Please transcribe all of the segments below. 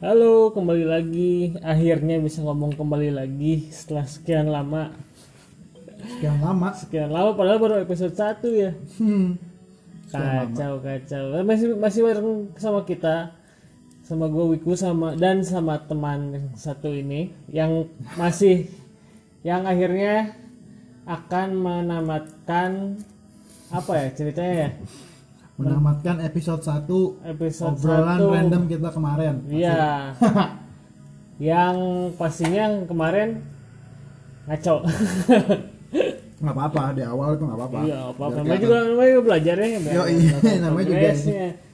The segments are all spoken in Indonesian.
Halo, kembali lagi. Akhirnya bisa ngomong kembali lagi setelah sekian lama. Sekian lama. Sekian lama padahal baru episode 1 ya. Hmm. Kacau, kacau. Eh, Masih masih bareng sama kita. Sama gue Wiku sama dan sama teman yang satu ini yang masih yang akhirnya akan menamatkan apa ya ceritanya ya? Menamatkan episode 1 Episode obrolan 1. random kita kemarin. Iya. yang pastinya yang kemarin ngaco. Nggak apa-apa di awal itu nggak apa-apa. Iya, apa Biar namanya juga namanya juga belajar ya. biar Yo, iya, namanya juga.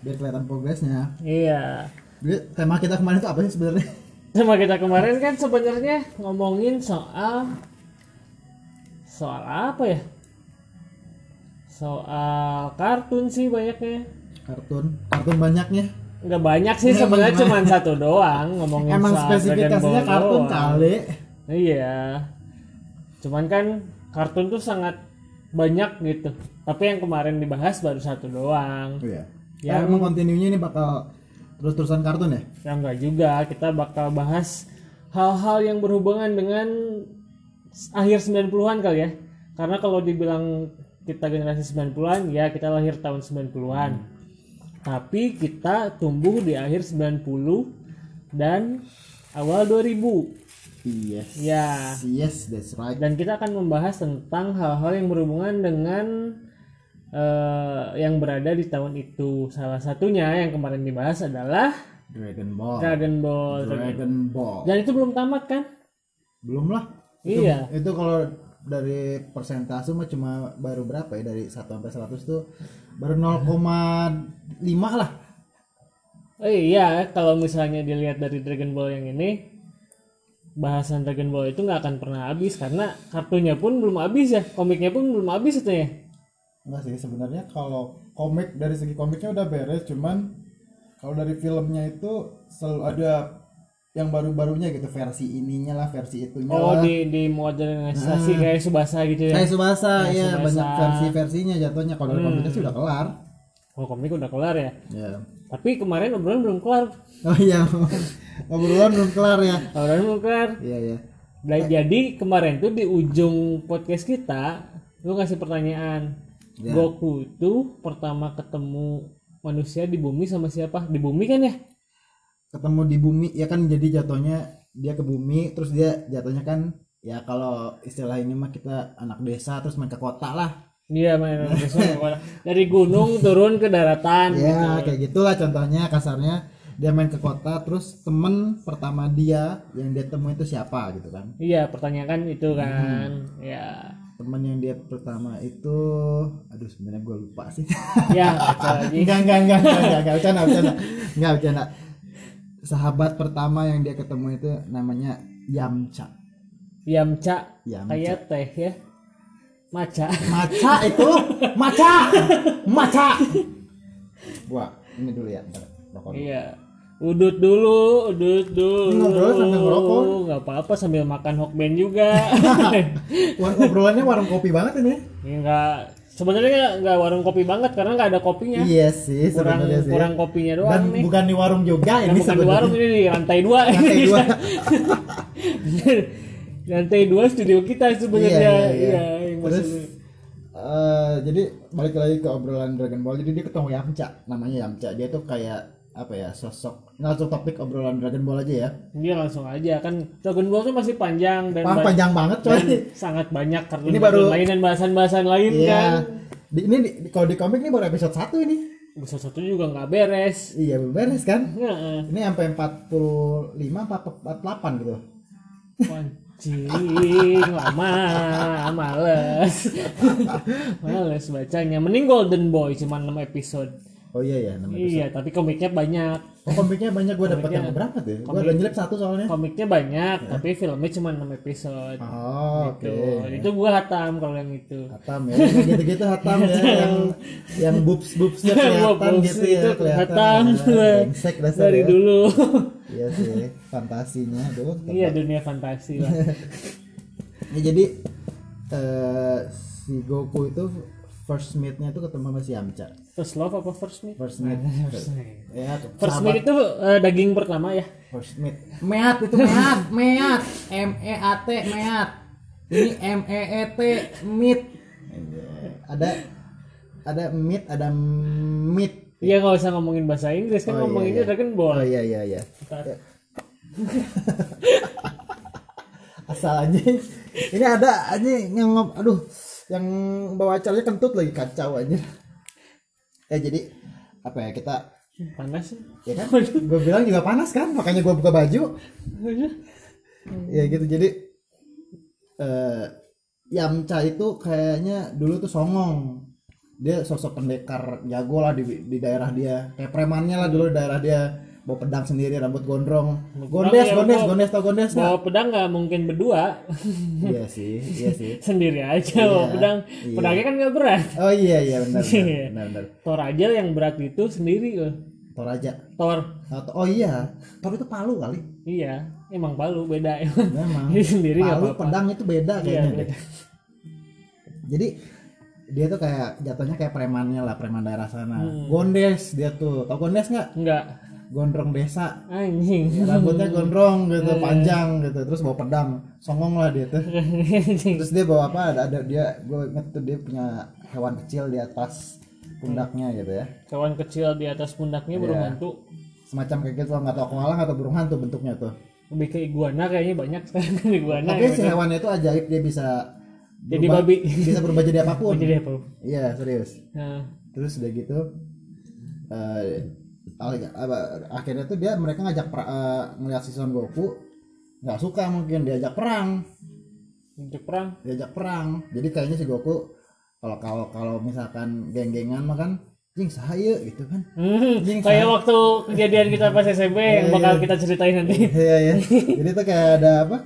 Biar kelihatan progresnya. Iya. Jadi tema kita kemarin itu apa sih sebenarnya? Sama kita kemarin kan sebenarnya ngomongin soal soal apa ya? Soal kartun sih banyaknya. Kartun, kartun banyaknya. Nggak banyak sih sebenarnya cuma satu doang ngomongin Emang soal spesifikasinya kartun doang. kali. Iya. Cuman kan kartun tuh sangat banyak gitu. Tapi yang kemarin dibahas baru satu doang. Iya. Yang- Ya, emang kontinunya ini bakal terus-terusan kartun ya? Ya enggak juga, kita bakal bahas hal-hal yang berhubungan dengan akhir 90-an kali ya. Karena kalau dibilang kita generasi 90-an, ya kita lahir tahun 90-an. Tapi kita tumbuh di akhir 90 dan awal 2000. Yes. Ya. Yes, that's right. Dan kita akan membahas tentang hal-hal yang berhubungan dengan eh, yang berada di tahun itu. Salah satunya yang kemarin dibahas adalah Dragon Ball. Dragon Ball. Dragon Ball. Dan itu belum tamat kan? Belum lah. Itu- Iya. Itu kalau dari persentase mah cuma baru berapa ya dari 1 sampai 100 tuh baru 0,5 lah. Oh iya, kalau misalnya dilihat dari Dragon Ball yang ini, bahasan Dragon Ball itu nggak akan pernah habis karena kartunya pun belum habis ya, komiknya pun belum habis itu ya. Enggak sih sebenarnya kalau komik dari segi komiknya udah beres cuman kalau dari filmnya itu selalu ada yang baru-barunya gitu versi ininya lah versi itunya Oh lah. di di modernisasi kayak Subasa gitu ya. Kayak Subasa ya Subasa. banyak versi-versinya jatuhnya kalau dari komiknya sih udah kelar. Oh komik udah kelar ya. Ya. Tapi kemarin obrolan belum kelar. Oh iya. Obrolan belum kelar ya. Obrolan belum kelar. Iya iya. Dan jadi kemarin tuh di ujung podcast kita, lu ngasih pertanyaan. Ya. Goku itu pertama ketemu manusia di bumi sama siapa? Di bumi kan ya? Ketemu di bumi ya kan jadi jatuhnya dia ke bumi terus dia jatuhnya kan ya kalau istilah ini mah kita anak desa terus main ke kota lah Iya main dari gunung turun ke daratan. ya kayak gitulah contohnya kasarnya dia main ke kota terus temen pertama dia yang dia temui itu siapa gitu kan Iya pertanyaan kan itu Hmm. kan. Ya. temen yang dia pertama itu aduh sebenarnya gue lupa sih Ya enggak enggak enggak enggak enggak enggak bercanda bercanda enggak bercanda sahabat pertama yang dia ketemu itu namanya Yamcha Yamcha Yamcha kayak teh ya. Maca. Maca itu, maca, maca. Gua ini dulu ya, ntar rokok. Iya. Udut dulu, udut dulu. Ngobrol sambil ngerokok. Nggak apa-apa sambil makan hokben juga. War- obrolannya warung kopi banget ini. Enggak sebenarnya nggak- warung kopi banget karena nggak ada kopinya. Iya sih, kurang sih. kurang kopinya Dan doang nih. bukan di warung juga ini bukan di sebenarnya. warung ini di lantai dua. Lantai dua. lantai dua studio kita sebenarnya. Iya, iya, iya. yang Terus maksudnya. eh, jadi balik lagi ke obrolan Dragon Ball. Jadi dia ketemu Yamcha, namanya Yamcha. Dia tuh kayak apa ya sosok ini langsung topik obrolan Dragon Ball aja ya Dia langsung aja kan Dragon Ball tuh masih panjang dan, ba- panjang banget coy sangat banyak kartun Ini baru- lain dan bahasan-bahasan lain kan. iya di, ini di- kalau di komik ini baru episode 1 ini Episode satu juga nggak beres. iya belum beres kan Heeh. ini sampai 45 apa 48 gitu Anjing, lama, males. males bacanya. Mending Golden Boy cuma 6 episode. Oh iya ya namanya Iya, tapi komiknya banyak. Oh, komiknya banyak gue dapat yang berapa tuh? Gue komik- ada nyelip satu soalnya. Komiknya banyak, tapi filmnya cuma 6 episode. Oh, oke. Tuh, itu gua hatam kalau yang itu. Hatam ya, gitu-gitu hatam ya, yang yang boobs boobsnya kelihatan Boobs gitu itu ya, kelihatan. hatam. Ya, Dari ya. dulu. Iya sih, fantasinya tuh. iya, dunia fantasi lah. Ya, jadi eh si Goku itu first meet-nya tuh ketemu sama si Yamcha. First love apa first meet? First meet. First meet. ya, First meet itu eh, daging pertama ya. Horse meat. Meat itu meat, meat. M E A T meat. Ini M E E T meat. Ada ada meat, ada meat. Iya nggak usah ngomongin bahasa Inggris kan Oh, iya, ngomonginnya iya. Dragon Ball. Oh iya iya iya. Ntar. Asal aja. Ini ada aja yang aduh yang bawa acaranya kentut lagi kacau aja. Eh jadi apa ya kita Panas sih. ya kan? Gue bilang juga panas kan makanya gue buka baju. Ya gitu jadi eh Yamcha itu kayaknya dulu tuh songong. Dia sosok pendekar jago lah di, di daerah dia. Kayak premannya lah dulu di daerah dia bawa pedang sendiri rambut gondrong gondes ya, gondes gondes tau gondes nggak Bawa pedang nggak mungkin berdua. iya sih iya sih Sendiri aja bawa pedang. iya. Pedangnya kan nggak berat. oh iya iya benar Iya. benar benar, benar. Thor aja yang berat itu sendiri loh. Toraja Thor. Atau- oh iya Thor itu palu kali Iya, emang palu beda emang. Ini sendiri nggak palu apa-apa. pedang itu beda Iya, kayaknya deh. beda. jadi dia tuh kayak jatuhnya kayak premannya lah preman daerah sana Hmm. gondes dia tuh tau gondes nggak Enggak. Gondrong desa Anjing. rambutnya gondrong gitu Iya. panjang gitu terus bawa pedang songong lah dia tuh terus dia bawa apa ada, ada dia gue inget tuh dia punya hewan kecil di atas pundaknya gitu ya Kawan kecil di atas pundaknya burung Iya. hantu. semacam kayak gitu nggak tahu koala atau burung hantu bentuknya tuh Lebih ke iguana kayaknya banyak sekarang iguana. tapi si hewan itu ajaib dia bisa Jadi berubah- babi. bisa berubah jadi apa pun Oh, jadi apa? iya serius Nah, terus udah gitu eh apa, akhirnya tuh dia mereka ngajak pra- eh, ngeliat si Son Goku nggak suka mungkin diajak perang. Untuk perang. diajak perang. Jadi kayaknya si Goku kalau kalau kalau misalkan geng-gengan mah kan jing saya gitu kan. Hmm, Anjing, kayak waktu kejadian kita pas SMP yang bakal kita ceritain nanti. iya iya. Jadi tuh kayak ada apa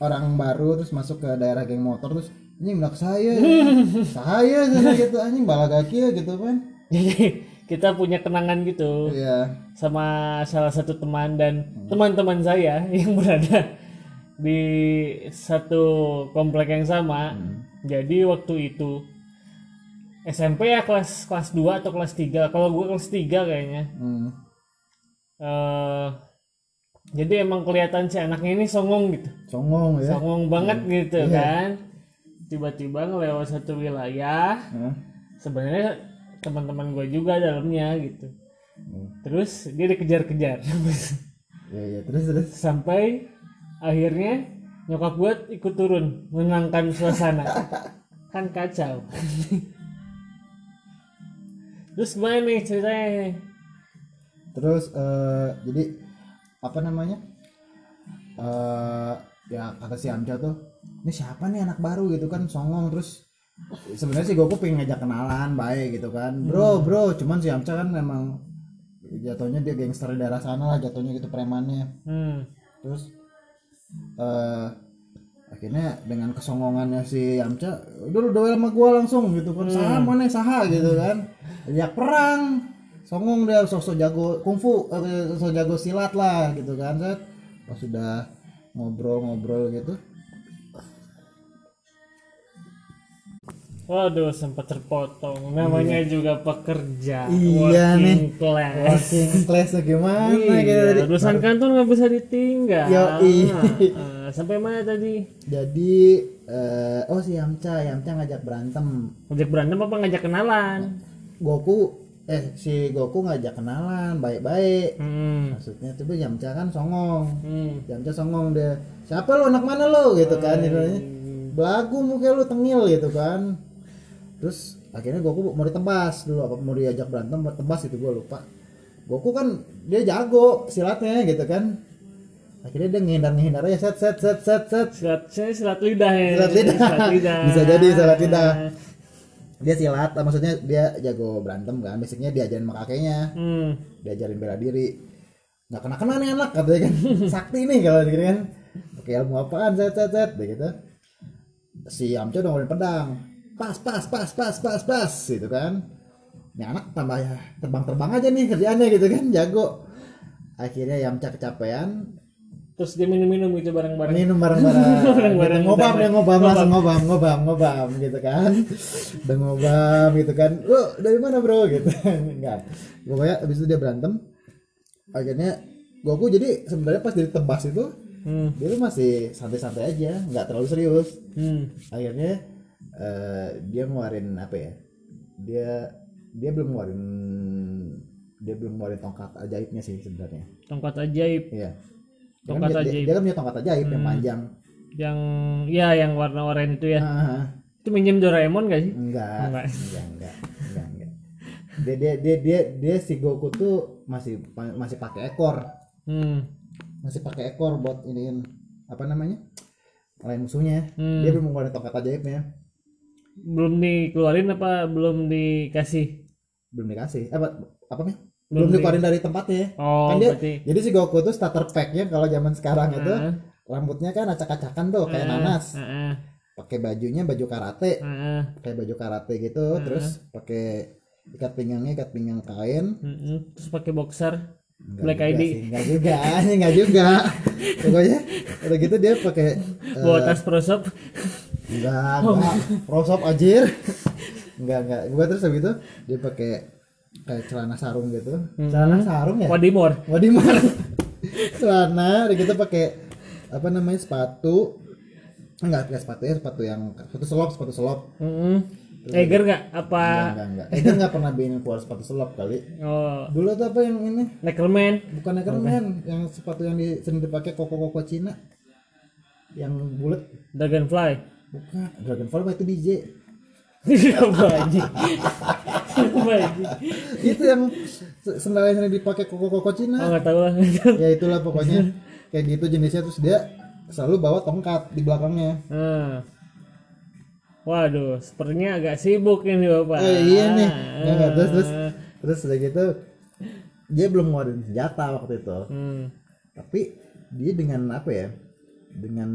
orang baru terus masuk ke daerah geng motor terus anjing nak saya saya gitu anjing balagaki gitu kan. Jadi kita punya kenangan gitu iya sama salah satu teman dan teman-teman saya yang berada di satu komplek yang sama. Jadi waktu itu SMP ya kelas kelas 2 atau kelas 3. Kalau gue kelas 3 kayaknya. hmm. eh jadi emang kelihatan si anaknya ini songong gitu. songong ya Songong banget gitu Iya. kan. Tiba-tiba ngelewat satu wilayah Hah? sebenarnya teman-teman gue juga dalamnya gitu. Hmm. terus dia dikejar-kejar. Iya iya terus terus. Sampai akhirnya nyokap gue ikut turun menenangkan suasana. Kan kacau. Terus gimana nih ceritanya? Terus eh, jadi apa namanya? Eh ya kata si Amca tuh ini siapa nih anak baru? Gitu kan songong terus sebenarnya sih Goku pengen ngajak kenalan baik gitu kan. Bro bro cuman si Amca kan memang jatuhnya dia gangster di daerah sana lah jatuhnya gitu premannya. Hmm. terus eh akhirnya dengan kesongongannya si Yamcha udah lu duel sama gua langsung gitu kan. Saha mana saha gitu kan. Ya perang songong dia sosok jago kungfu eh, sosok jago silat lah gitu kan set pas sudah ngobrol-ngobrol gitu Waduh sempat terpotong. Namanya juga pekerja. Iya working class. Working class tuh gimana gitu Iya, tadi? urusan kantor nggak bisa ditinggal. Yoi. Eh, sampai mana tadi? jadi eh, oh si Yamcha. Yamcha ngajak berantem. Ngajak berantem apa ngajak kenalan? Goku eh si Goku ngajak kenalan baik-baik. Hmm. maksudnya tuh Yamcha kan songong. Hmm. Yamcha songong dia siapa lu? Anak mana lu? Gitu kan belagu muka lu tengil gitu kan terus akhirnya Goku mau ditebas dulu apa mau diajak berantem buat tebas itu gue lupa Goku kan dia jago silatnya gitu kan akhirnya dia ngehindar ngehindar aja set set set set set Silat, saya silat lidah ya. Silat lidah. lidah. Bisa jadi silat lidah. dia silat maksudnya dia jago berantem kan basicnya diajarin sama kakeknya Hmm. diajarin bela diri nggak kena kena nih anak katanya kan sakti nih kalau gitu kan pakai ilmu apaan set set set begitu si Amco udah ngeluarin pedang pas pas pas pas pas pas gitu kan. Ini anak tambah ya terbang terbang aja nih kerjaannya gitu kan jago. Akhirnya Yamcha kecapean. Terus dia minum-minum gitu bareng-bareng. minum bareng-bareng. Bareng-bareng gitu, ngobam ya ngobam langsung ngobam. ngobam ngobam gitu kan. Udah ngobam gitu kan. Lu dari mana bro? gitu. Enggak. Pokoknya abis itu dia berantem. Akhirnya Goku jadi sebenarnya pas ditebas itu Hmm. dia tuh masih santai-santai aja nggak terlalu serius. Hmm. akhirnya eh, dia ngeluarin apa ya dia dia belum ngeluarin dia belum ngeluarin tongkat ajaibnya sih sebenarnya Tongkat ajaib iya dia Tongkat kan, dia- ajaib. dia kan punya tongkat ajaib yang Hmm. panjang yang ya yang warna oranye itu ya. Ah, Itu minjem Doraemon gak sih? enggak Enggak. enggak enggak enggak enggak dia dia dia dia, dia si Goku tuh masih masih pakai ekor Hmm. masih pakai ekor buat iniin apa namanya lain musuhnya Hmm. dia belum ngeluarin tongkat ajaibnya Belum dikeluarin apa belum dikasih? belum dikasih apa apa nih Belum belum di- dikeluarin dari tempatnya Oh, kan dia berarti. jadi si Goku tuh starter packnya kalau zaman sekarang itu Heeh. rambutnya kan acak-acakan tuh kayak Heeh. nanas Heeh. pakai bajunya baju karate Heeh. kayak baju karate gitu terus pakai ikat pinggangnya ikat pinggang kain Heeh. Terus pakai boxer. Enggak Black ID. sih, enggak juga enggak juga pokoknya udah gitu dia pakai eh, Bawa tas prosop. Enggak enggak. Prosop anjir. Enggak enggak. Gua terus habis itu dia pakai kayak celana sarung gitu. Celana sarung ya? Wadimor. Wadimar celana udah gitu pakai apa namanya sepatu. Enggak pakai sepatu ya sepatu yang sepatu selop sepatu selop. Heeh. Eger nggak? Apa? enggak enggak enggak. Dia enggak pernah bikin keluar sepatu selop kali. Oh, dulu tuh apa yang ini? Neckerman. bukan Neckerman yang sepatu yang di, sering dipakai koko koko Cina. Yang bulat. Dragonfly. Bukan Dragonfly mah itu anjing? Anjing? itu yang se- sendal yang dipakai koko koko Oh Cina nggak tahu lah. ya itulah pokoknya kayak gitu jenisnya terus dia selalu bawa tongkat di belakangnya Hmm. Waduh, sepertinya agak sibuk ini bapak. Eh, iya nih. Nggak, nggak, terus terus terus udah gitu dia belum ngeluarin senjata waktu itu. Hmm. Tapi dia dengan apa ya? Dengan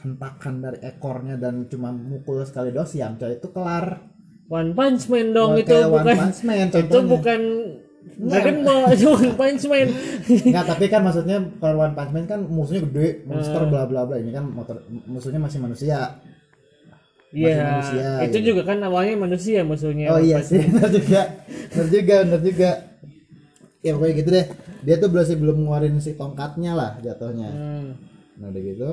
hentakan dari ekornya dan cuma mukul sekali dos yang coy itu kelar. One Punch Man dong itu kayak One bukan. Punch Man Itu contohnya. bukan Dragon Ball, itu One Punch Man. Enggak, tapi kan maksudnya kalau One Punch Man kan musuhnya gede, monster bla bla bla. Ini kan motor musuhnya masih manusia. Iya, manusia, itu gitu. juga kan awalnya manusia musuhnya. Oh iya sih, benar juga. Benar juga, benar juga. Ya pokoknya gitu deh. Dia tuh masih belum ngeluarin si tongkatnya lah jatuhnya. Hmm. Nah udah gitu.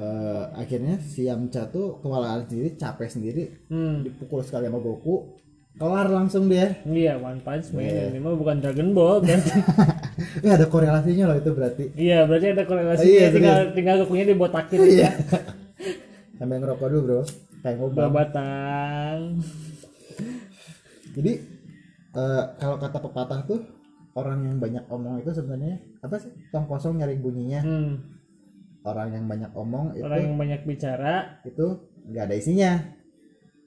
Eh, akhirnya si Yamcha tuh kewalahan sendiri, capek sendiri, Hmm. dipukul sekali sama Goku, kelar langsung dia. Iya, One Punch Man. Iya. Ini mah bukan Dragon Ball berarti. Ini ada korelasinya loh itu berarti. iya, berarti ada korelasinya. Iya, tinggal tinggal kukunya dibotakin. Iya. Sambil ngerokok dulu bro, kayak ngobam. Babatang. Jadi eh, kalau kata pepatah tuh orang yang banyak omong itu sebenarnya apa sih? Tong kosong nyari bunyinya. Hmm. Orang yang banyak omong itu Orang yang banyak bicara itu nggak ada isinya.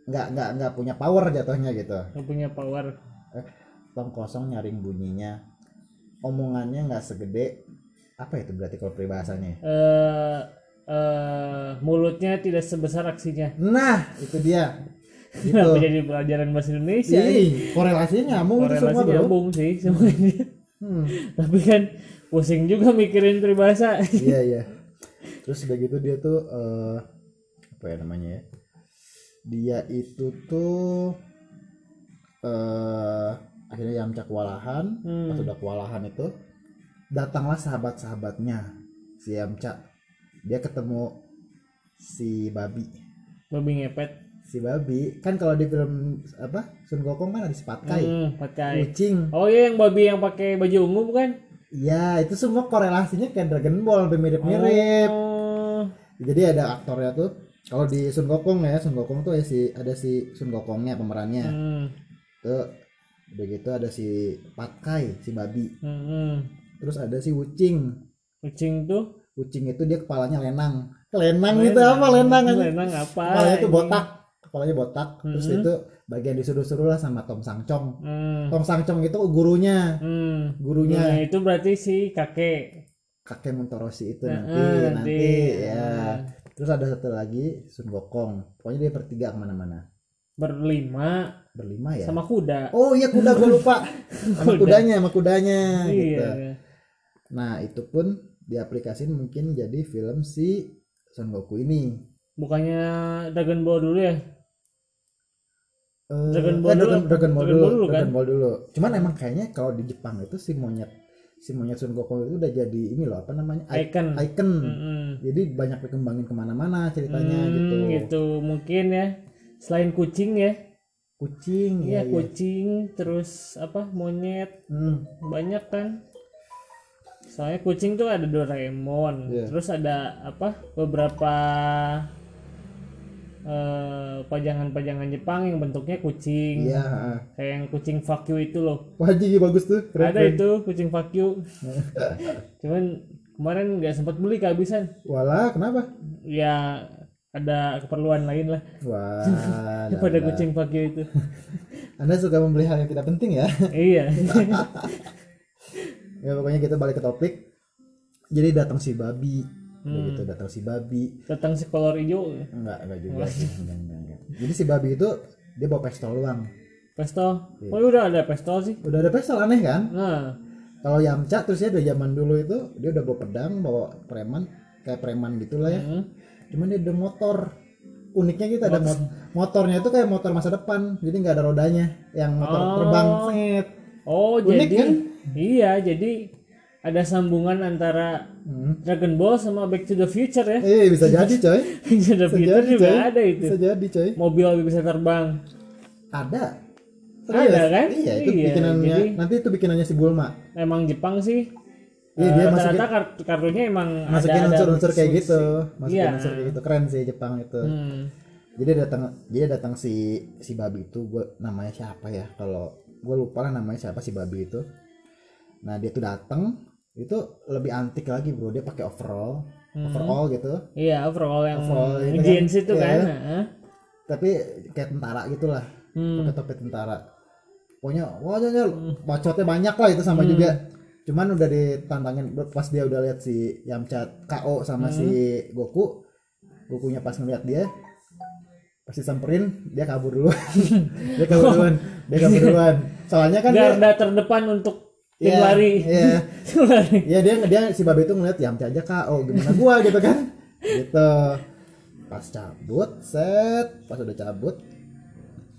Nggak nggak nggak punya power jatuhnya gitu. yang punya power. Eh, tong kosong nyaring bunyinya. Omongannya nggak segede apa itu berarti kalau peribahasanya? Eh eh mulutnya tidak sebesar aksinya. Nah, itu dia. Gitu. Kenapa jadi pelajaran bahasa Indonesia? Ih, korelasinya nyambung semua Korelasi bro. nyambung sih semuanya. Hmm. Tapi kan pusing juga mikirin peribahasa. iya iya terus udah gitu dia tuh eh, apa ya namanya ya? Dia itu tuh eh akhirnya Yamcha kewalahan. Hmm. pas udah kewalahan itu datanglah sahabat-sahabatnya si Yamcha. Dia ketemu si babi. Babi ngepet. si babi. Kan kalau di film apa Sun Gokong kan ada si Patkai Hmm, kucing. Oh iya yang babi yang pakai baju ungu bukan? iya itu semua korelasinya kayak Dragon Ball mirip-mirip. Oh. Jadi ada aktornya tuh kalau di Sun Gokong ya Sun Gokong tuh ya si ada si Sun Gokongnya pemerannya Hmm. tuh udah gitu ada si Patkai si babi Hmm, hmm. terus ada si Wucing Kucing tuh Wucing itu dia kepalanya lenang lenang gitu apa lenang Lenang apa? kepalanya ini? botak kepalanya botak terus Mhm. itu bagian disuruh-suruh lah sama Tom Sangcong Hmm. Tom Sangcong itu gurunya Hmm. gurunya Nah, itu berarti si kakek. Kakek Muntoroshi itu nanti Heeh, nanti ya terus ada satu lagi Sun Gokong pokoknya dia bertiga ke mana-mana Berlima berlima ya sama kuda. Oh iya kuda gue lupa sama kudanya sama kudanya gitu. Iya. Nah itu pun diaplikasiin mungkin jadi film si Son Goku ini. Bukannya Dragon Ball dulu ya? Eh, Dragon eh, Ball dulu. Dragon, Dragon Ball Dragon dulu, Ball dulu, kan? Dragon Ball dulu. Cuman emang kayaknya kalau di Jepang itu si monyet si monyet Sun Gokong itu udah jadi ini loh apa namanya? Icon. icon. Mm-mm. jadi banyak dikembangin ke mana-mana ceritanya Hmm, gitu. gitu. Mungkin ya selain kucing ya. Kucing ya, ya. kucing terus apa monyet. Hmm, banyak kan. Soalnya kucing tuh ada Doraemon. Iya. terus ada apa beberapa eh, pajangan-pajangan Jepang yang bentuknya kucing. Iya kayak yang kucing fuck you itu loh. Wah jadi bagus tuh. Keren, ada keren. itu kucing fuck you. Cuman kemarin nggak sempat beli kehabisan. Walah kenapa? Ya ada keperluan lain lah. Wah lah. kucing fuck you itu. Anda suka membeli hal yang tidak penting ya? Iya. Ya pokoknya kita balik ke topik. Jadi datang si babi Hmm. gitu datang si babi. Datang si kolor hijau. Enggak enggak juga. Sih enggak, enggak, enggak. jadi si babi itu dia bawa pistol doang. Pistol? Iya. oh udah ada pistol sih. Udah ada pistol aneh kan? Nah. Kalau Yamcha terus ya dari zaman dulu itu dia udah bawa pedang bawa preman kayak preman gitulah ya. Hmm. cuman dia ada motor. Uniknya kita ada mot- motornya itu kayak motor masa depan jadi nggak ada rodanya. Yang motor Oh. terbang set. Oh Unik jadi kan? iya jadi ada sambungan antara hmm. Dragon Ball sama Back to the Future ya? Eh bisa jadi coy. Back to the bisa Future jadi juga coy. ada itu. Bisa jadi coy. Mobil bisa terbang. Ada. Ada, kan? iya itu Iya, bikinannya. jadi- nanti itu bikinannya si Bulma. Emang Jepang sih. Iya, eh, dia rata-rata kart- kartunya emang masukin unsur-unsur kayak gitu. Masukin Iya. unsur kayak gitu. Keren sih Jepang itu. Hmm. jadi datang dia datang si si babi itu. Gue namanya siapa ya? Kalau gue lupa lah namanya siapa si babi itu. Nah dia tuh datang itu lebih antik lagi bro. Dia pakai overall overall gitu. Iya overall yang Overall itu kan, jeans itu iya. kan heeh. tapi kayak tentara gitulah. Hmm. pakai topi tentara. Pokoknya wah jajal bacotnya banyak lah itu sama juga. Cuman udah ditantangin pas dia udah lihat si Yamcha KO sama si Goku Gokunya pas ngeliat dia pasti samperin dia kabur dulu. Dia kabur duluan. Dia kabur duluan. Soalnya kan dia garda terdepan untuk tim Iya, lari. iya. Tim lari. Iya dia dia si babe itu ngeliat Yamcha aja KO gimana gua? gitu kan. Gitu. Pas cabut set. Pas udah cabut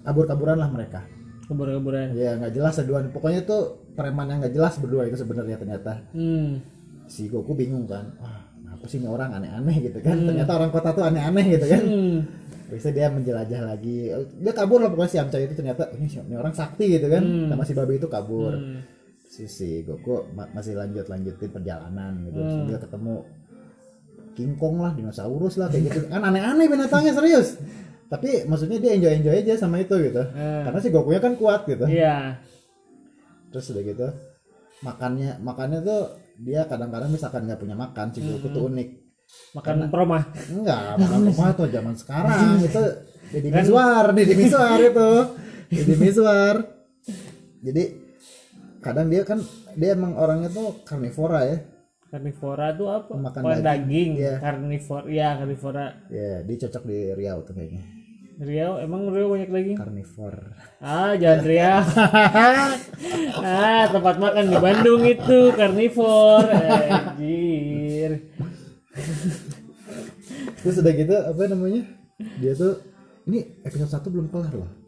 kabur-kaburan lah mereka. Kabur-kaburan. Ya nggak jelas seduan pokoknya tuh preman yang nggak jelas berdua itu sebenarnya ternyata. Hmm. si Goku bingung kan wah apa sih ini orang aneh-aneh? gitu kan. Ternyata orang kota tuh aneh-aneh gitu kan. Hmm. bisa dia menjelajah lagi. Dia kabur lah pokoknya si Yamcha itu ternyata "Oh, ini, ini orang sakti gitu kan. Sama si babe itu kabur. Hmm. Si, si Goku ma- masih lanjut lanjutin perjalanan gitu. Hmm. dia ketemu King Kong lah dinosaurus lah kayak gitu. Kan aneh-aneh binatangnya serius. Tapi maksudnya dia enjoy enjoy aja sama itu gitu. Hmm. karena si Goku nya kan kuat gitu. Iya. Terus udah gitu makannya makannya tuh dia kadang-kadang misalkan nggak punya makan si Goku tuh unik. Makan promah enggak makan rumah tuh zaman sekarang. Itu Deddy Miswar Deddy Miswar itu. Deddy Miswar. Jadi kadang dia kan dia emang orangnya tuh karnivora ya. Karnivora tuh apa? Makan Oh, daging. daging. Iya. karnivora ya karnivora. Ya dia cocok di Riau tuh kayaknya. Riau emang Riau banyak daging karnivor. Ah jangan Riau. Ah tempat makan di Bandung itu karnivor. Anjir. Terus udah gitu apa namanya? Dia tuh ini episode satu belum kelar loh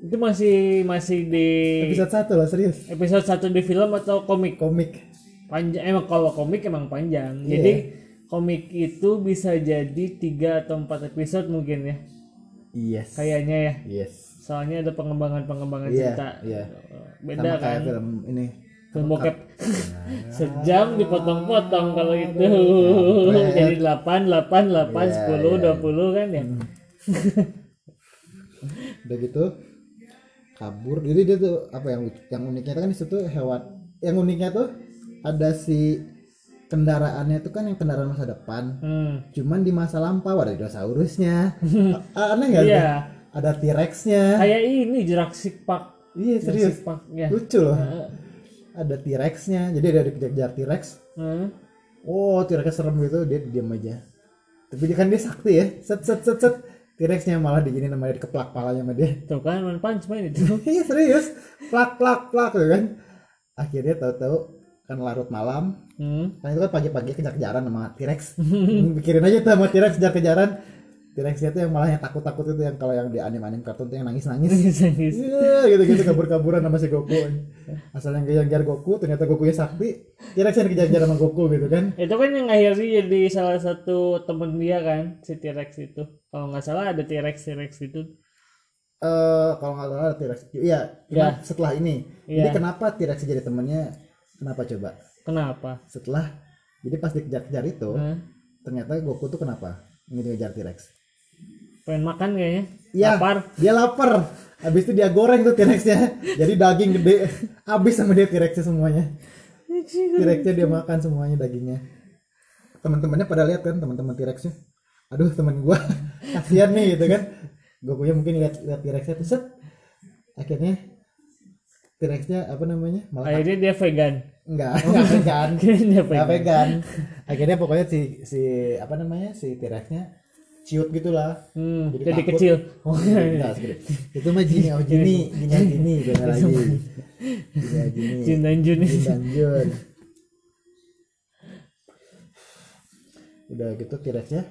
itu masih masih di episode satu loh serius. Episode satu di film atau komik? Komik. Panjang emang kalau komik emang panjang. Iya. jadi komik itu bisa jadi tiga atau empat episode mungkin ya. Yes. Kayaknya ya. Yes. Soalnya ada pengembangan pengembangan Iya, cerita. iya. beda sama kan? kayak film ini film bokep. Sejam dipotong-potong kalau itu. Kampret. jadi 8 8 8 Iya, 10 iya, 20 kan ya? Udah gitu kabur. Jadi dia tuh apa yang yang uniknya tuh kan di situ hewan yang uniknya tuh ada si kendaraannya tuh kan yang kendaraan masa depan. Hmm. cuman di masa lampau ada dinosaurusnya. Aneh nggak Iya. ada T-Rexnya. Kayak ini Jurassic Park. Iya serius. Jurassic Park ya lucu loh. Ada T-Rexnya. Jadi ada dikejar T-Rex. Hmm. oh T-Rex serem gitu. Dia diam aja. Tapi dia kan dia sakti ya. Set set set set T-Rexnya malah digini namanya dikeplak palanya sama dia. Tuh kan One Punch Man itu. Iya serius. Plak plak plak gitu kan. Akhirnya tahu-tahu kan larut malam. Hmm. kan itu kan pagi-pagi kejar-kejaran sama T-Rex. Pikirin aja tuh sama T-Rex kejar-kejaran. T-Rexnya tuh yang malah yang takut-takut itu yang kalau yang di anime-anime kartun tuh yang nangis-nangis. Nangis. Iya, gitu-gitu kabur-kaburan sama si Goku. Asal yang kejar Goku ternyata Goku ya sakti T-Rex yang dikejar-kejar sama Goku gitu kan. Itu kan yang akhirnya jadi salah satu temen dia kan si T-Rex itu kalau nggak salah ada T-Rex T-Rex itu eh kalau nggak salah ada T-Rex iya cuman setelah ini Iya. jadi kenapa T-Rex jadi temennya kenapa coba kenapa setelah jadi pas dikejar-kejar itu Hah? ternyata Goku tuh kenapa ingin ngejar T-Rex pengen makan kayaknya Iya, lapar dia lapar. Habis itu dia goreng tuh T-Rexnya. Jadi daging gede. Habis sama dia T-Rexnya semuanya. T-Rexnya dia makan semuanya dagingnya. Teman-temannya pada lihat kan teman-teman T-Rexnya. Aduh teman gua kasihan nih gitu kan. Gokunya mungkin lihat lihat T-Rexnya tuh set. Akhirnya T-Rexnya apa namanya? Malah akhirnya dia vegan enggak, enggak vegan. Enggak vegan vegan. Akhirnya pokoknya si si apa namanya? si T-Rexnya ciut gitulah. hmm, Jadi jadi, takut. kecil oh Enggak, segede. itu mah Jini oh Jini Jini Jini beda lagi Jini Jini Jin dan Jun Jin dan Jun udah gitu T-Rexnya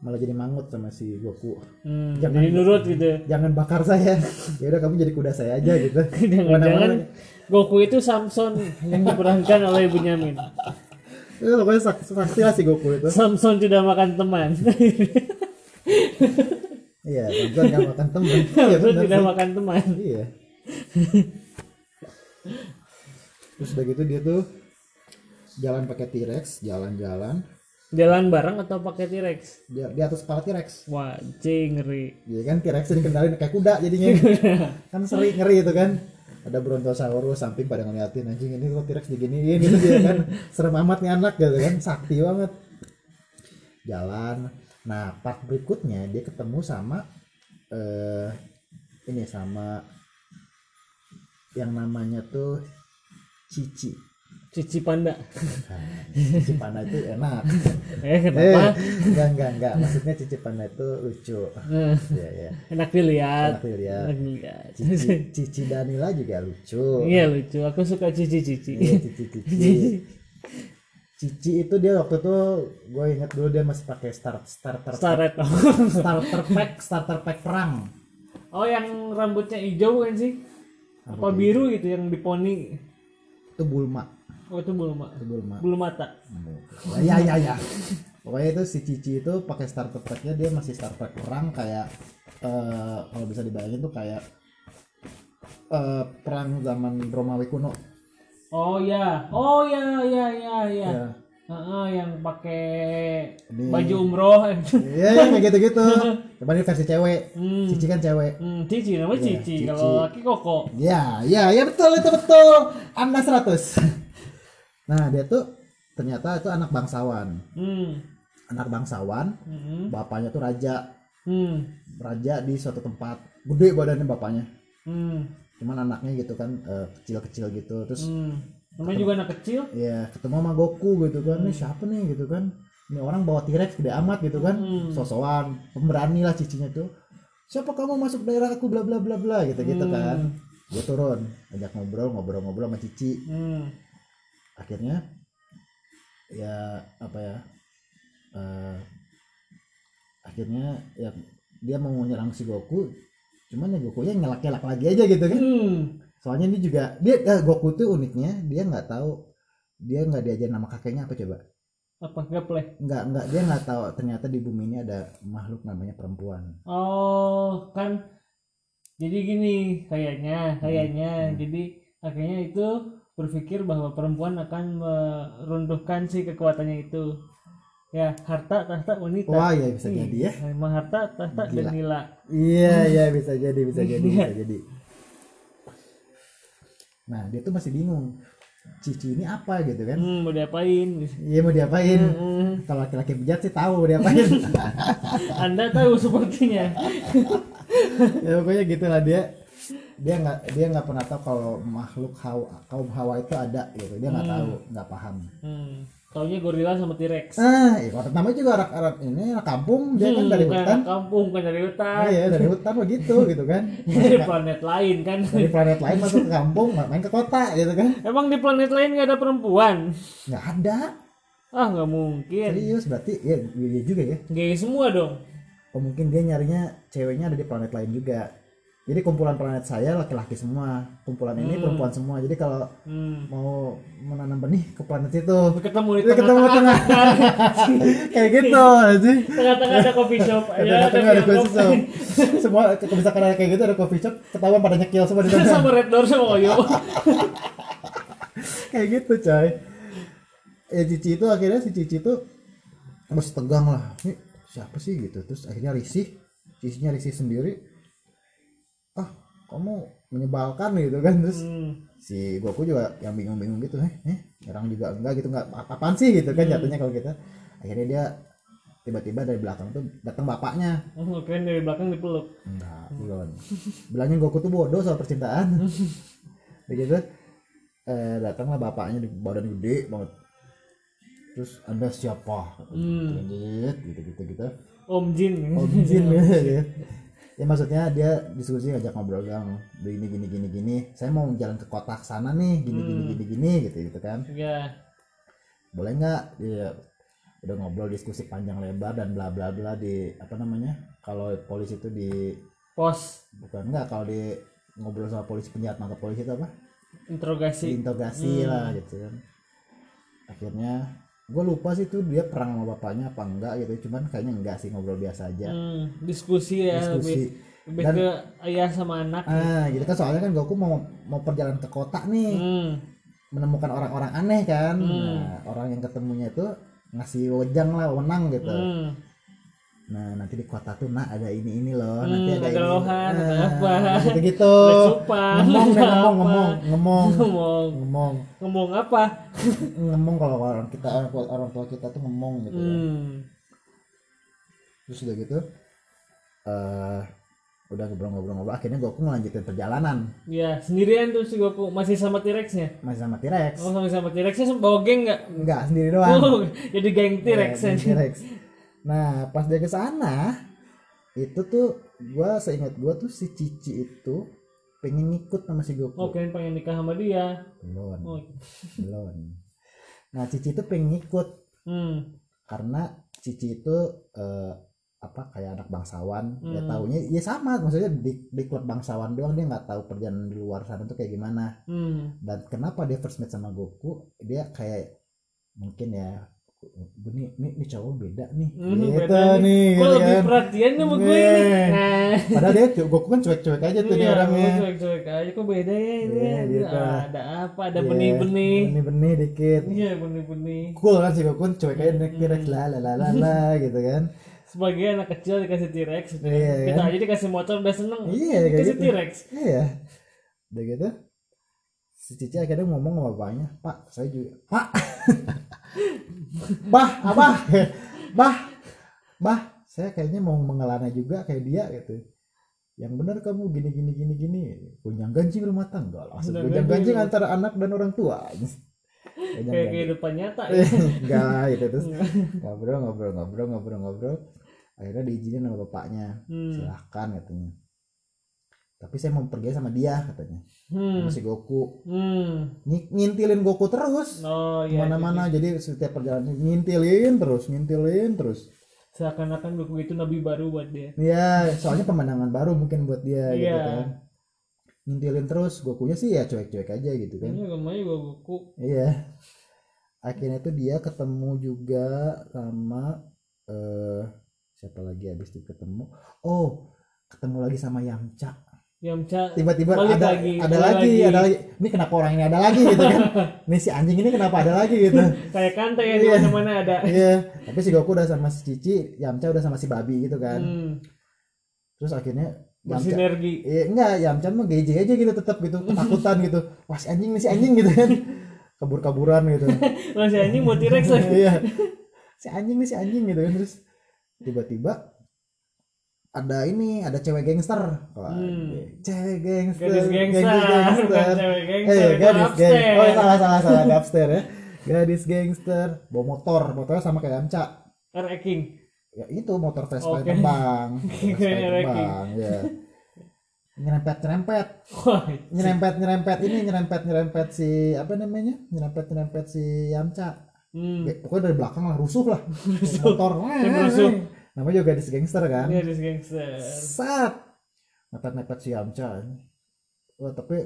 malah jadi mangut sama si Goku. Hmm, Jangan- jadi nurut gitu jangan bakar saya. Ya udah kamu jadi kuda saya aja gitu. Jangan-jangan Goku itu Samson yang diperankan oleh Bunyamin itu pokoknya sak- saksi lah si Goku itu. Samson tidak makan teman. Iya Samson nggak makan temen iya benar tidak sih. makan teman. Iya. Terus udah gitu dia tuh jalan pakai T-Rex jalan-jalan jalan bareng atau pakai T-Rex? Di, di atas kepala T-Rex. Wah cing ngeri. Iya kan T-Rex dikendalin kayak kuda jadinya. Kan seri ngeri itu kan. Ada Brontosaurus samping pada ngeliatin anjing ini kok T-Rex diginiin? Gitu dia kan. Serem amat nih anak gitu kan. Sakti banget. Jalan. Nah part berikutnya dia ketemu sama eh ini sama yang namanya tuh Cici cici panda. Nah, Cici Panda itu enak. Eh eh kenapa enggak enggak enggak. Maksudnya Cici Panda itu lucu. Eh, ya ya enak dilihat. Enak dilihat. Enak dilihat. Cici, Cici Danila juga lucu. iya lucu. Aku suka cici cici Iya, Cici Cici. Cici itu dia waktu itu gue inget dulu dia masih pakai start starter Staret starter pack. Starter pack perang. oh yang rambutnya hijau kan sih? Apa biru gitu yang di poni Itu Bulma. Oh itu Itu Bulma. bulu mata Ya ya ya. Pokoknya itu si Cici itu pakai starter packnya dia masih starter pack perang kayak eh kalau bisa dibayangin tuh kayak eh perang zaman Romawi kuno. oh ya oh ya ya ya ya Ya. Heeh, yang pakai baju umroh Iya ya, kayak gitu-gitu. Cuman ini versi cewek. hmm. Cici kan cewek. hmm, cici nama Iya, cici Cici. kalau laki koko Ya, ya, ya betul itu betul. Anda 100. Nah, dia tuh ternyata itu anak bangsawan. hmm. Anak bangsawan, Hmm. bapaknya tuh raja. Hmm. Raja di suatu tempat. Gede badannya bapaknya. Hmm. Cuman anaknya gitu kan eh, kecil-kecil gitu. Terus Hmm. Namanya juga anak kecil. ya ketemu sama Goku gitu kan. Ini siapa nih gitu kan. Ini orang bawa T-Rex gede amat gitu kan. Hmm. Sosokan, pemberani lah cicinya tuh. Siapa kamu masuk daerah aku bla bla bla bla gitu gitu Hmm. kan. Dia turun, ajak ngobrol ngobrol-ngobrol sama Cici. Hmm. Akhirnya ya apa ya eh, akhirnya ya dia mau nyerang si Goku cuman ya Goku nya ngelak-ngelak lagi aja gitu kan Hmm. soalnya ini juga dia eh, Goku tuh uniknya dia nggak tahu dia nggak diajarin nama kakeknya apa coba Apa gaple? nggak nggak dia nggak tahu ternyata di bumi ini ada makhluk namanya perempuan Oh, kan jadi gini kayaknya, kayaknya. Hmm. Jadi akhirnya itu berpikir bahwa perempuan akan meruntuhkan si kekuatannya itu. Ya, harta, tahta, wanita. wah ya bisa Ih, jadi ya Emang harta, tahta, Gila. dan nila. iya iya bisa jadi bisa jadi Iya. bisa jadi nah dia tuh masih bingung Cici ini apa gitu kan Hmm, mau diapain? Iya mau diapain? Hmm, Kalau laki-laki bejat sih tahu mau diapain. Anda tahu sepertinya. ya pokoknya gitulah dia dia nggak dia nggak pernah tahu kalau makhluk hawa kaum hawa itu ada gitu dia nggak tahu nggak paham Hmm. Taunya gorila sama T-Rex. ah ya kalau namanya juga anak anak ini anak kampung dia kan Hmm, dari bukan hutan anak kampung, kan dari hutan. iya dari hutan begitu gitu kan dari planet lain kan. dari planet lain masuk ke kampung main ke kota gitu kan Emang di planet lain nggak ada perempuan? nggak ada Ah nggak mungkin. serius berarti ya iya juga ya Gay semua dong. oh mungkin dia nyarinya ceweknya ada di planet lain juga jadi kumpulan planet saya laki-laki semua kumpulan ini Hmm. perempuan semua jadi kalau Hmm. mau menanam benih ke planet itu Ketemu di tengah-tengah. kayak gitu aja Tengah-tengah ada coffee shop. Ya, Tengah-tengah ada coffee shop. Semua kalau misalkan ada kayak gitu ada coffee shop, ketahuan pada nyekil semua di sana. sama Red Door sama Oyo. kayak gitu, coy. Ya Cici itu akhirnya si Cici itu masih tegang lah. Ini siapa sih gitu. Terus akhirnya risih. Cicinya risih sendiri. Ah, kamu menyebalkan gitu kan. Terus Hmm. si Goku juga yang bingung-bingung gitu. Eh, eh, nyerang juga enggak gitu enggak apa-apaan sih gitu kan jatuhnya kalau kita. Akhirnya dia tiba-tiba dari belakang tuh datang bapaknya Oh, keren dari belakang dipeluk. Enggak, belum. Bilangin Goku tuh bodoh soal percintaan. Begitu. Eh, datanglah bapaknya di badan gede banget. Terus Anda siapa? Hmm. Gitu, gitu, gitu, gitu. Om Jin. Oh, izin gitu. Ya maksudnya dia diskusi ngajak ngobrol dong. Begini gini gini gini. Saya mau jalan ke kota sana nih, gini gini gini gini gitu gitu kan. Ya. Boleh nggak? Dia udah ngobrol diskusi panjang lebar dan bla bla bla di apa namanya? Kalau polisi itu di Pos bukan enggak kalau di ngobrol sama polisi penjahat nangkap polisi itu apa interogasi. diinterogasi lah gitu kan akhirnya gue lupa sih tuh dia perang sama bapaknya apa enggak gitu cuman kayaknya enggak sih ngobrol biasa aja Hmm, diskusi ya lebih diskusi lebih Dan- ke ayah sama anak. ah gitu kan soalnya kan Goku mau mau perjalanan ke kota nih Hmm. menemukan orang-orang aneh kan Hmm. nah, orang yang ketemunya itu ngasih wejang lah wenang gitu Hmm. Nah nanti di kota tuh nah ada ini ini loh Hmm, nanti ada, ini lohan, ada Ah, apa. gitu gitu cupang, ngomong deh ngomong ngomong ngomong Ngomong ngomong ngomong apa? ngomong kalau orang kita orang tua, orang tua kita tuh ngomong gitu kan. Hmm. terus udah gitu eh udah ngobrol-ngobrol-ngobrol akhirnya Goku ngelanjutin perjalanan Ya, sendirian tuh si Goku masih sama T-Rex-nya. masih sama T-Rex Oh, sama sama T-Rex-nya bawa geng enggak? enggak sendiri doang Oh, jadi geng T-Rex. Iya, T-Rex nah pas dia ke sana itu tuh gua seingat gua tuh si Cici itu pengen ngikut sama si Goku Oh, kalian pengen nikah sama dia. belum Oh. belum nah Cici itu pengen ngikut Hmm. karena Cici itu eh, apa kayak anak bangsawan ya Hmm. taunya ya sama maksudnya di, di klub bangsawan doang dia nggak tahu perjalanan di luar sana tuh kayak gimana Hmm. dan kenapa dia first meet sama Goku dia kayak mungkin ya ini ini, ini cowok beda nih Hmm, gitu beda nih Kok gitu lebih kan. perhatian sama gue Nih. ini? Nah. padahal dia Goku kan cuek-cuek aja tuh dia Iya, orangnya gue cuek-cuek aja kok beda ya ini. Iya, Aduh, gitu. Ada apa? Ada Iya, benih-benih. benih-benih dikit Iya, benih-benih. cool kan si Goku kan cuek aja naik Hmm. T-Rex lah lah lah lah gitu kan Sebagai anak kecil dikasih T-Rex. gitu. Iya, Kita kan? aja dikasih motor udah seneng. Iya, Dikasih gitu. T-Rex. Iya. Udah gitu. Si Cici akhirnya ngomong sama bapaknya, Pak, saya juga, Pak, Bah, Abah, Bah, Bah, saya kayaknya mau mengelana juga kayak dia gitu. Yang benar kamu gini gini gini gini. Gunjang ganjing rumah tangga langsung ganjing. ganjing antara anak dan orang tua. Kayak kehidupan nyata. ya. Enggak gitu terus ngobrol ngobrol ngobrol ngobrol ngobrol. Akhirnya diizinin sama bapaknya. Hmm. Silahkan katanya. Tapi saya mau pergi sama dia katanya. Hmm. Sama si Goku. Hmm. Ng- ngintilin Goku terus Oh iya. mana-mana jadi setiap perjalanan ngintilin terus ngintilin terus Seakan-akan Goku itu nabi baru buat dia. Iya soalnya pemandangan baru mungkin buat dia gitu Iya. kan ngintilin terus Gokunya sih ya cuek-cuek aja gitu kan Ini agamanya juga Goku. iya akhirnya tuh dia ketemu juga sama eh siapa lagi habis itu ketemu oh ketemu lagi sama Yamcha Yamcha tiba-tiba ada lagi, ada lagi, lagi. ada lagi ini kenapa orang ini ada lagi gitu kan ini si anjing ini kenapa ada lagi gitu kayak kante ya di Iya. mana-mana ada. Iya, tapi si Goku udah sama si Cici, Yamcha udah sama si Babi gitu kan. Hmm. Terus akhirnya Yamcha, Bersinergi. iya enggak, Yamcha mah geje aja gitu tetap gitu, ketakutan gitu. Wah si anjing nih si anjing gitu kan. Kabur-kaburan gitu. Masih anjing mau T-Rex lagi. Iya. Si anjing nih si anjing gitu kan terus tiba-tiba ada ini, ada cewek gangster. Wah, Hmm. cewek gangster. Gadis gangster, gadis bukan cewek gangster, Eh, gadis gangster. Oh, salah salah salah upstairs ya. Gadis gangster, bawa motor, motornya sama kayak Yamcha. R.A. King. ya itu motor Vespa yang terbang Vespa terbang ya nyerempet nyerempet nyerempet nyerempet ini nyerempet nyerempet si apa namanya nyerempet nyerempet si Yamcha hmm. Ya, pokoknya dari belakang lah rusuh lah motor Tim rusuh. Namanya juga gadis gangster kan ada gangster. sat mepet-mepet si Yamcha Wah, tapi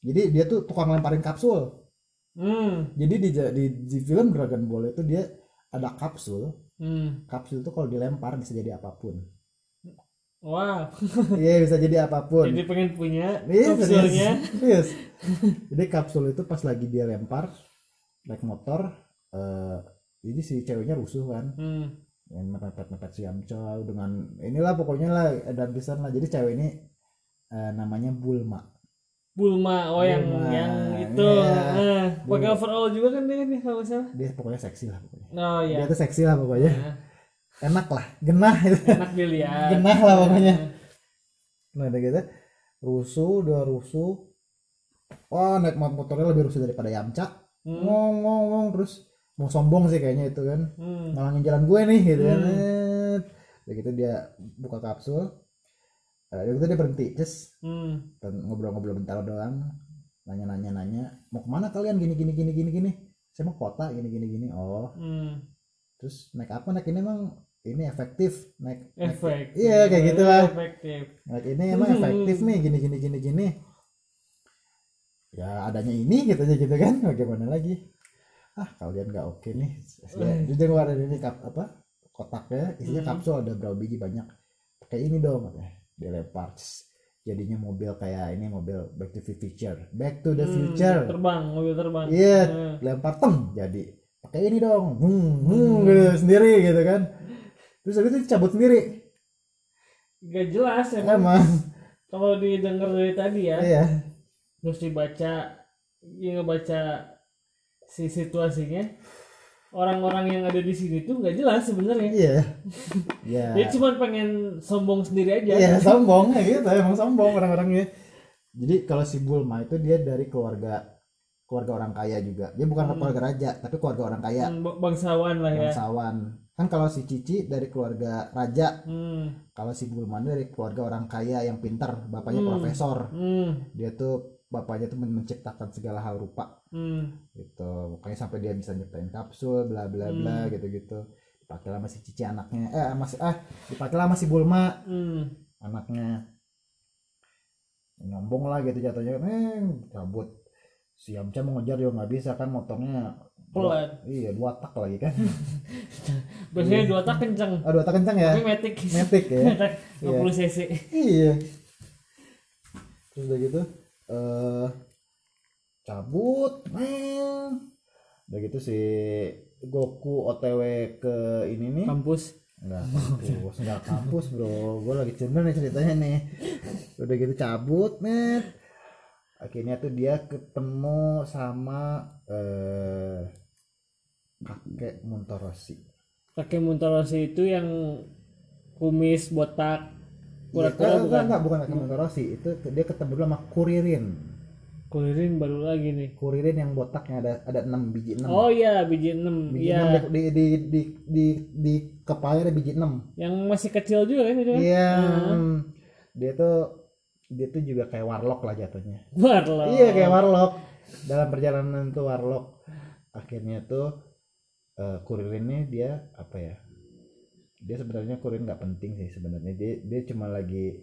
jadi dia tuh tukang lemparin kapsul Hmm. jadi di, di, di film Dragon Ball itu dia ada kapsul Hmm. kapsul itu kalau dilempar bisa jadi apa pun Wow. iya bisa jadi apa pun Jadi pengen punya Iya, kapsulnya. serius. Serius. Jadi kapsul itu pas lagi dia lempar naik motor, eh jadi si ceweknya rusuh kan, Hmm. Yang mepet mepet si Yamcha dengan inilah pokoknya lah dan pisan lah. Jadi cewek ini eh, namanya Bulma. Bulma, oh yang Bulma, yang itu. iya. Eh, pakai overall juga kan dia nih kalau salah. Dia pokoknya seksi lah pokoknya. Oh Dia ya. tuh seksi lah pokoknya. Nah, Enak lah, genah itu. enak dilihat. genah lah pokoknya. Nah udah gitu rusuh, udah rusuh. Wah naik motornya lebih rusuh daripada Yamcha. Hmm. ngong ngong ngong terus mau sombong sih kayaknya itu kan. Hmm. ngalangin jalan gue nih gitu kan. Hmm. Udah gitu dia buka kapsul. Eh, udah gitu dia berhenti terus Hmm. ngobrol-ngobrol bentar doang. Nanya-nanya nanya. Mau ke mana kalian? Gini gini gini gini gini. Saya mau kota gini gini gini. Oh. Hmm. terus naik apa? Naik ini emang ini efektif. Naik naik- Efek. iya kayak gitu lah. Efektif. naik ini emang efektif nih. Gini gini gini gini. Ya adanya ini gitu aja gitu kan. Bagaimana lagi ah kalian nggak oke nih. Eh. jadi gua ada ini kap apa kotaknya. Isinya Hmm. kapsul ada berapa biji banyak. Pakai ini dong katanya. Dia jadinya mobil kayak ini mobil back to the future. Back to the Hmm, future. Terbang, mobil terbang. iya Hmm. lempar teng jadi. Pakai ini dong. Hmm, hmm, gitu, sendiri gitu kan. Terus habis itu cabut sendiri. Gak jelas emang. emang. Kalau didengar dari tadi ya, iya. terus dibaca, ya ngebaca si situasinya, orang-orang yang ada di sini tuh nggak jelas sebenarnya. iya iya Dia cuma pengen sombong sendiri aja. Iya sombong ya gitu emang sombong orang-orangnya. Jadi kalau si Bulma itu dia dari keluarga keluarga orang kaya juga. Dia bukan keluarga raja tapi keluarga orang kaya Hmm, bangsawan lah ya. bangsawan. Kan kalau si Cici dari keluarga raja, Hmm. kalau si Bulma dari keluarga orang kaya yang pintar, bapaknya Hmm. profesor. Hmm. Dia tuh bapaknya tuh men- menciptakan segala hal rupa Hmm. gitu. Makanya sampai dia bisa nyiptain kapsul bla bla bla Hmm. gitu-gitu. Dipakai sama si Cici anaknya. Eh masih ah dipakai sama si Bulma Hmm. anaknya nyombong lah gitu jatuhnya eh cabut si Yamcha mau ngejar juga nggak bisa kan motornya Pelan. iya dua tak lagi kan Biasanya dua tak kenceng. oh dua tak kencang ya Tapi metik. metik ya Metik 50 cc. iya terus udah gitu eh cabut eh udah gitu si Goku OTW ke ini nih Kampus. Enggak kampus, enggak kampus bro. Gue lagi cendol nih ceritanya nih. Udah gitu cabut, net. Akhirnya tuh dia ketemu sama eh kakek Montorosi. Kakek Muntorosi itu yang kumis botak kura-kura enggak, bukan enggak, bukan kakek Montorosi. Itu dia ketemu dulu sama Kuririn. kulirin baru lagi nih Kuririn yang botaknya ada ada 6 biji 6. oh iya biji 6 biji iya 6 di, di, di, di, di kepalanya ada biji 6. yang masih kecil juga kan itu kan Iya. Hmm. Dia tuh dia tuh juga kayak warlock lah jatuhnya. Warlock. Iya kayak warlock. Dalam perjalanan tuh warlock. Akhirnya tuh eh kurir ini dia apa ya? Dia sebenarnya kurir nggak penting sih sebenarnya. Dia dia cuma lagi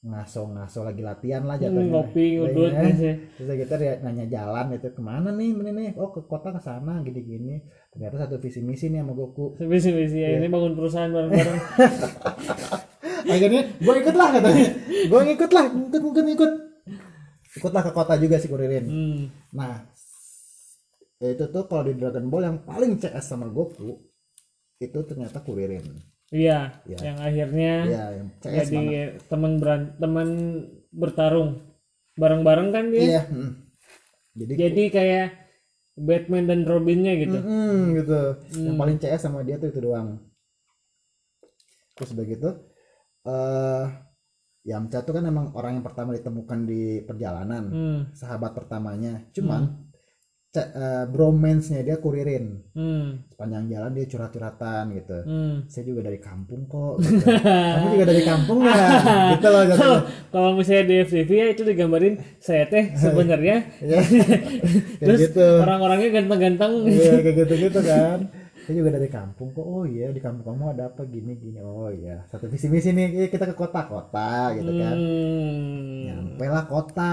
ngaso-ngaso lagi latihan lah Hmm, jatuhnya. ngopi ngudut Iya. gitu. Terus kita dia nanya jalan itu ke mana nih ini nih? Oh ke kota ke sana gini-gini. Ternyata satu visi misi nih sama Goku. Visi Iya. ya ini bangun perusahaan bareng-bareng. Akhirnya gue ikut lah katanya. Gue ngikut lah, ikut ikut ikut. Ikutlah ke kota juga si Kuririn. hmm. Nah, ya itu tuh kalau di Dragon Ball yang paling CS sama Goku itu ternyata Kuririn. Iya, Iya. yang akhirnya Iya, yang CS jadi teman beran teman bertarung bareng-bareng kan dia. Iya. mm. Jadi, Jadi kayak Batman dan Robinnya gitu. mm, gitu. Yang paling CS sama dia tuh itu doang. Terus udah gitu eh Yamcha tuh kan emang orang yang pertama ditemukan di perjalanan. Hmm. Sahabat pertamanya. Cuman ce- eh, bromance-nya dia Kuririn. Hmm. Sepanjang jalan dia curhat-curhatan gitu. Hmm. saya juga dari kampung kok gitu. kamu juga dari kampung nggak gitu loh Kalau jatuhnya. kalau misalnya di FTV ya itu digambarin saya teh sebenarnya ya kayak terus gitu orang-orangnya ganteng-ganteng iya kayak gitu gitu kan saya juga dari kampung kok oh iya di kampung kamu ada apa gini gini oh iya satu visi misi nih kita ke kota kota gitu kan Hmm. nyampe lah kota